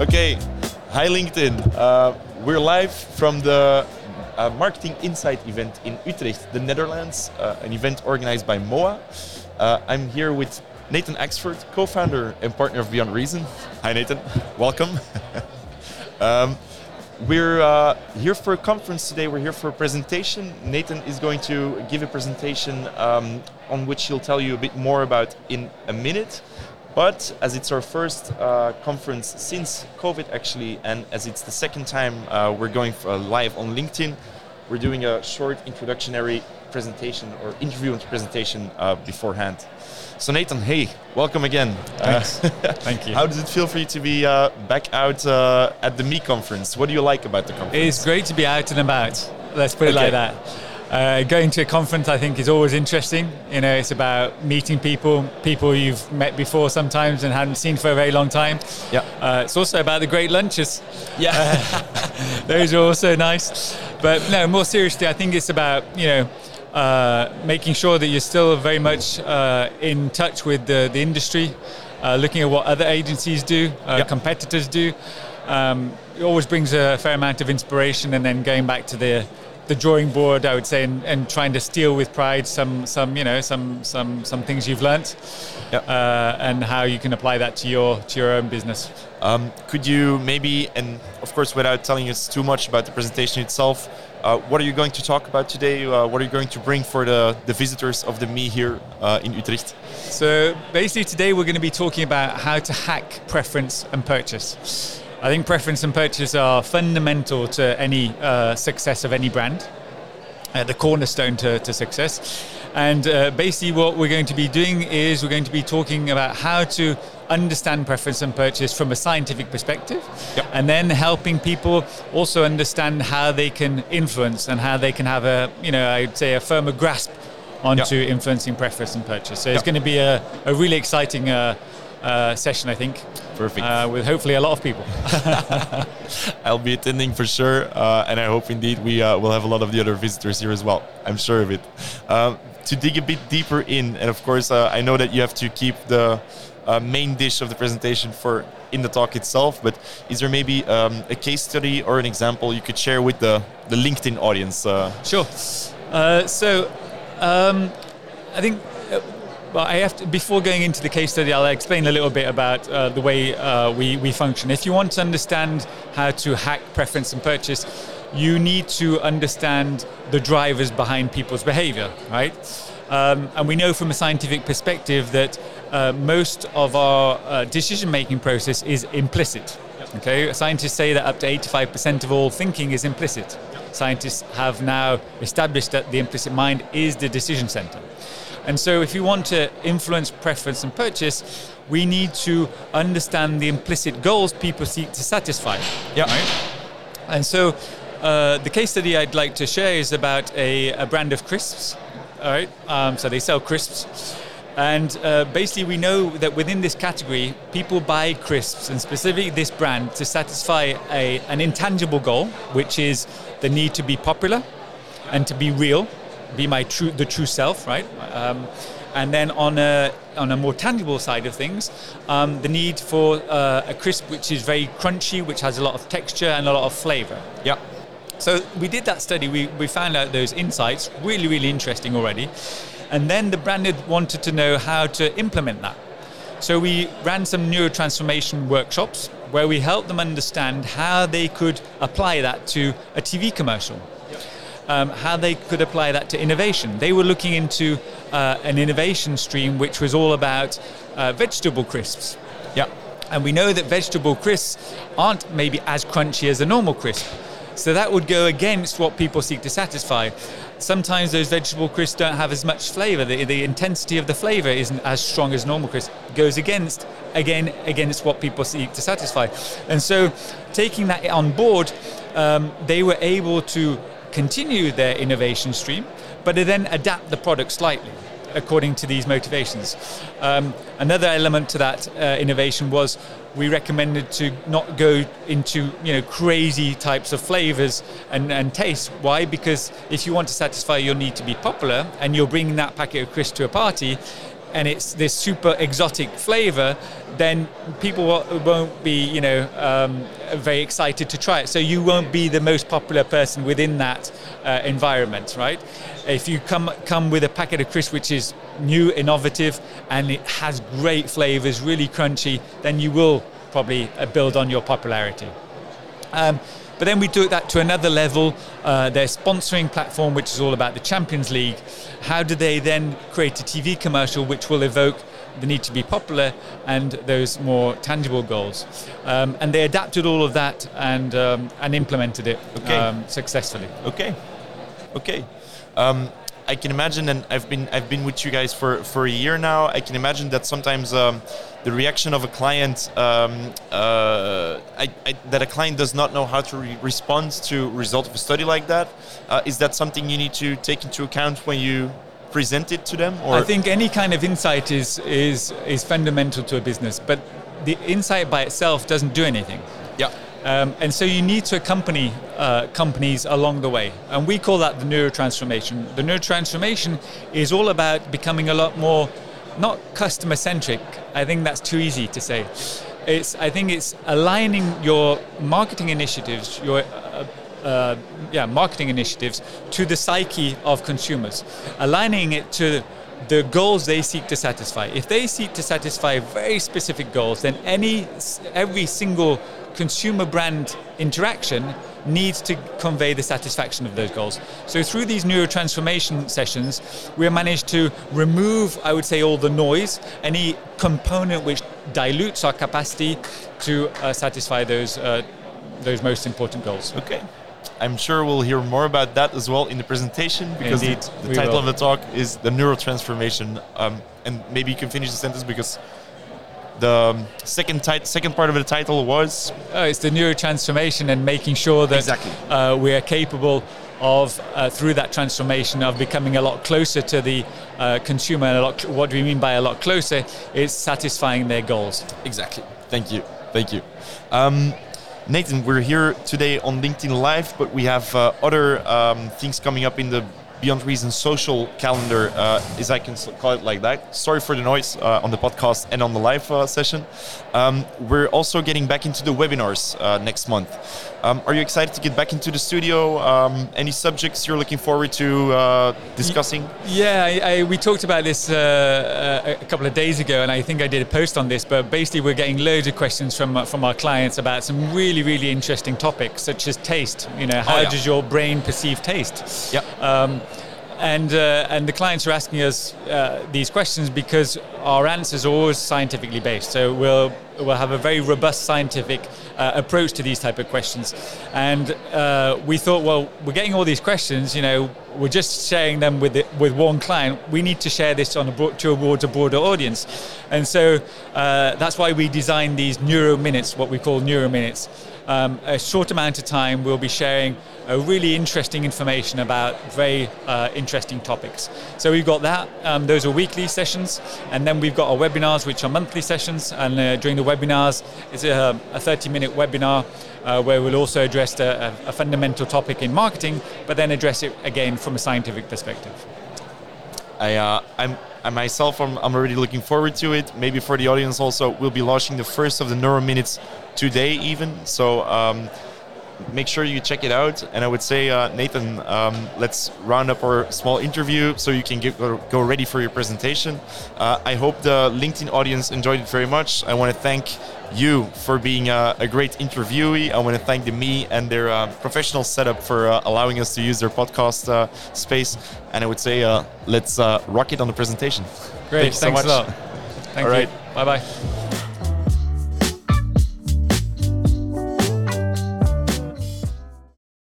Okay, hi LinkedIn. Uh, we're live from the uh, Marketing Insight event in Utrecht, the Netherlands, uh, an event organized by MOA. Uh, I'm here with Nathan Axford, co-founder and partner of Beyond Reason. Hi Nathan, welcome. um, we're uh, here for a conference today. We're here for a presentation. Nathan is going to give a presentation um, on which he'll tell you a bit more about in a minute. But as it's our first uh, conference since COVID, actually, and as it's the second time uh, we're going uh, live on LinkedIn, we're doing a short introductory presentation or interview and presentation uh, beforehand. So Nathan, hey, welcome again. Thanks. Thank you. How does it feel for you to be uh, back out uh, at the Me conference? What do you like about the conference? It's great to be out and about. Let's put it Okay. like that. Uh, going to a conference, I think, is always interesting. You know, it's about meeting people, people you've met before sometimes and hadn't seen for a very long time. Yeah. Uh, it's also about the great lunches. Yeah. Those are also nice. But no, more seriously, I think it's about you know uh, making sure that you're still very much uh, in touch with the, the industry, uh, looking at what other agencies do, uh, Yeah. competitors do. Um, it always brings a fair amount of inspiration, and then going back to the the drawing board, I would say, and, and trying to steal with pride some some you know some some some things you've learnt, Yeah. uh, and how you can apply that to your to your own business. Um, could you maybe, and of course, without telling us too much about the presentation itself, uh, what are you going to talk about today? Uh, what are you going to bring for the, the visitors of the Me here uh, in Utrecht? So basically, today we're going to be talking about how to hack preference and purchase. I think preference and purchase are fundamental to any uh, success of any brand, uh, the cornerstone to, to success. And uh, basically, what we're going to be doing is we're going to be talking about how to understand preference and purchase from a scientific perspective, Yep. and then helping people also understand how they can influence and how they can have a, you know, I'd say a firmer grasp onto influencing preference and purchase. So it's going to be a, a really exciting uh, uh, session, I think, Perfect. uh, with hopefully a lot of people. I'll be attending for sure, uh, and I hope indeed we uh, will have a lot of the other visitors here as well. I'm sure of it. Um, to dig a bit deeper in, and of course, uh, I know that you have to keep the uh, main dish of the presentation for in the talk itself. But is there maybe um, a case study or an example you could share with the the LinkedIn audience? Uh, Sure. Uh, so, um, I think. Well, I have to, before going into the case study, I'll explain a little bit about uh, the way uh, we, we function. If you want to understand how to hack preference and purchase, you need to understand the drivers behind people's behavior, right? Um, and we know from a scientific perspective that uh, most of our uh, decision making process is implicit. Okay, scientists say that up to 85% of all thinking is implicit. Scientists have now established that the implicit mind is the decision center. And so, if you want to influence preference and purchase, we need to understand the implicit goals people seek to satisfy. Yeah. Right? And so, uh, the case study I'd like to share is about a, a brand of crisps. All right. Um, so they sell crisps. And uh, basically, we know that within this category, people buy crisps, and specifically this brand, to satisfy a, an intangible goal, which is the need to be popular and to be real, be my true, the true self, right? Um, and then on a on a more tangible side of things, um, the need for uh, a crisp which is very crunchy, which has a lot of texture and a lot of flavor. yeah. So we did that study. We, we found out those insights, really, really interesting already. And then the brand had wanted to know how to implement that. So we ran some neurotransformation workshops where we helped them understand how they could apply that to a TV commercial. Um, how they could apply that to innovation. They were looking into uh, an innovation stream which was all about uh, vegetable crisps. Yeah. And we know that vegetable crisps aren't maybe as crunchy as a normal crisp. So that would go against what people seek to satisfy. Sometimes those vegetable crisps don't have as much flavor. The, the intensity of the flavor isn't as strong as normal crisp. Goes against, again, against what people seek to satisfy. And so taking that on board, um, they were able to continue their innovation stream, but to then adapt the product slightly according to these motivations. Um, another element to that uh, innovation was we recommended to not go into you know crazy types of flavors and, and tastes. Why? Because if you want to satisfy your need to be popular and you're bringing that packet of crisps to a party, and it's this super exotic flavor, then people won't be, you know, um, very excited to try it. So you won't be the most popular person within that uh, environment, right? If you come come with a packet of crisps which is new, innovative, and it has great flavors, really crunchy, then you will probably uh, build on your popularity. Um, but then we took that to another level. Uh, their sponsoring platform, which is all about the Champions League. How do they then create a TV commercial which will evoke the need to be popular and those more tangible goals? Um, and they adapted all of that and um, and implemented it okay. Um, successfully. Okay. Okay. I can imagine, and I've been I've been with you guys for, for a year now. I can imagine that sometimes um, the reaction of a client um, uh, I, I, that a client does not know how to re- respond to result of a study like that. Uh, is that something you need to take into account when you present it to them? Or? I think any kind of insight is is is fundamental to a business, but the insight by itself doesn't do anything. Yeah. Um, and so you need to accompany uh, companies along the way. And we call that the neurotransformation. The neurotransformation is all about becoming a lot more, not customer centric, I think that's too easy to say. It's, I think it's aligning your marketing initiatives, your uh, uh, yeah, marketing initiatives to the psyche of consumers, aligning it to the goals they seek to satisfy. If they seek to satisfy very specific goals, then any every single consumer brand interaction needs to convey the satisfaction of those goals. So through these neurotransformation sessions, we have managed to remove, I would say, all the noise, any component which dilutes our capacity to uh, satisfy those uh, those most important goals. Okay. I'm sure we'll hear more about that as well in the presentation because Indeed, the, the title will. of the talk is the neurotransformation. Um, and maybe you can finish the sentence because the um, second tit- second part of the title was? Oh, it's the neuro transformation and making sure that exactly. uh, we are capable of uh, through that transformation of becoming a lot closer to the uh, consumer and a lot cl- what do we mean by a lot closer? Is satisfying their goals. Exactly. Thank you. Thank you. Um, Nathan, we're here today on LinkedIn Live, but we have uh, other um, things coming up in the Beyond Reason social calendar, uh, as I can call it like that. Sorry for the noise uh, on the podcast and on the live uh, session. Um, we're also getting back into the webinars uh, next month. Um, are you excited to get back into the studio? Um, any subjects you're looking forward to uh, discussing? Yeah, I, I, we talked about this uh, a couple of days ago, and I think I did a post on this. But basically, we're getting loads of questions from from our clients about some really, really interesting topics, such as taste. You know, how oh, yeah. does your brain perceive taste? Yeah. Um, and uh, and the clients are asking us uh, these questions because our answers are always scientifically based. So we'll we'll have a very robust scientific uh, approach to these type of questions. And uh, we thought, well, we're getting all these questions. You know, we're just sharing them with the, with one client. We need to share this on a broad, towards a broader audience. And so uh, that's why we designed these neuro minutes, what we call neuro minutes. Um, a short amount of time, we'll be sharing uh, really interesting information about very uh, interesting topics. So we've got that. Um, those are weekly sessions, and then we've got our webinars, which are monthly sessions. And uh, during the webinars, it's a, a 30-minute webinar uh, where we'll also address a, a fundamental topic in marketing, but then address it again from a scientific perspective. I, uh, I'm, I myself, I'm, I'm, already looking forward to it. Maybe for the audience also, we'll be launching the first of the Neuro Minutes today, even. So um, make sure you check it out. And I would say, uh, Nathan, um, let's round up our small interview so you can get, go ready for your presentation. Uh, I hope the LinkedIn audience enjoyed it very much. I want to thank you for being a, a great interviewee. I want to thank the me and their uh, professional setup for uh, allowing us to use their podcast uh, space. And I would say, uh, let's rock it on the presentation. Great, thanks, thanks so much. a lot. Thank All you. right. Bye bye.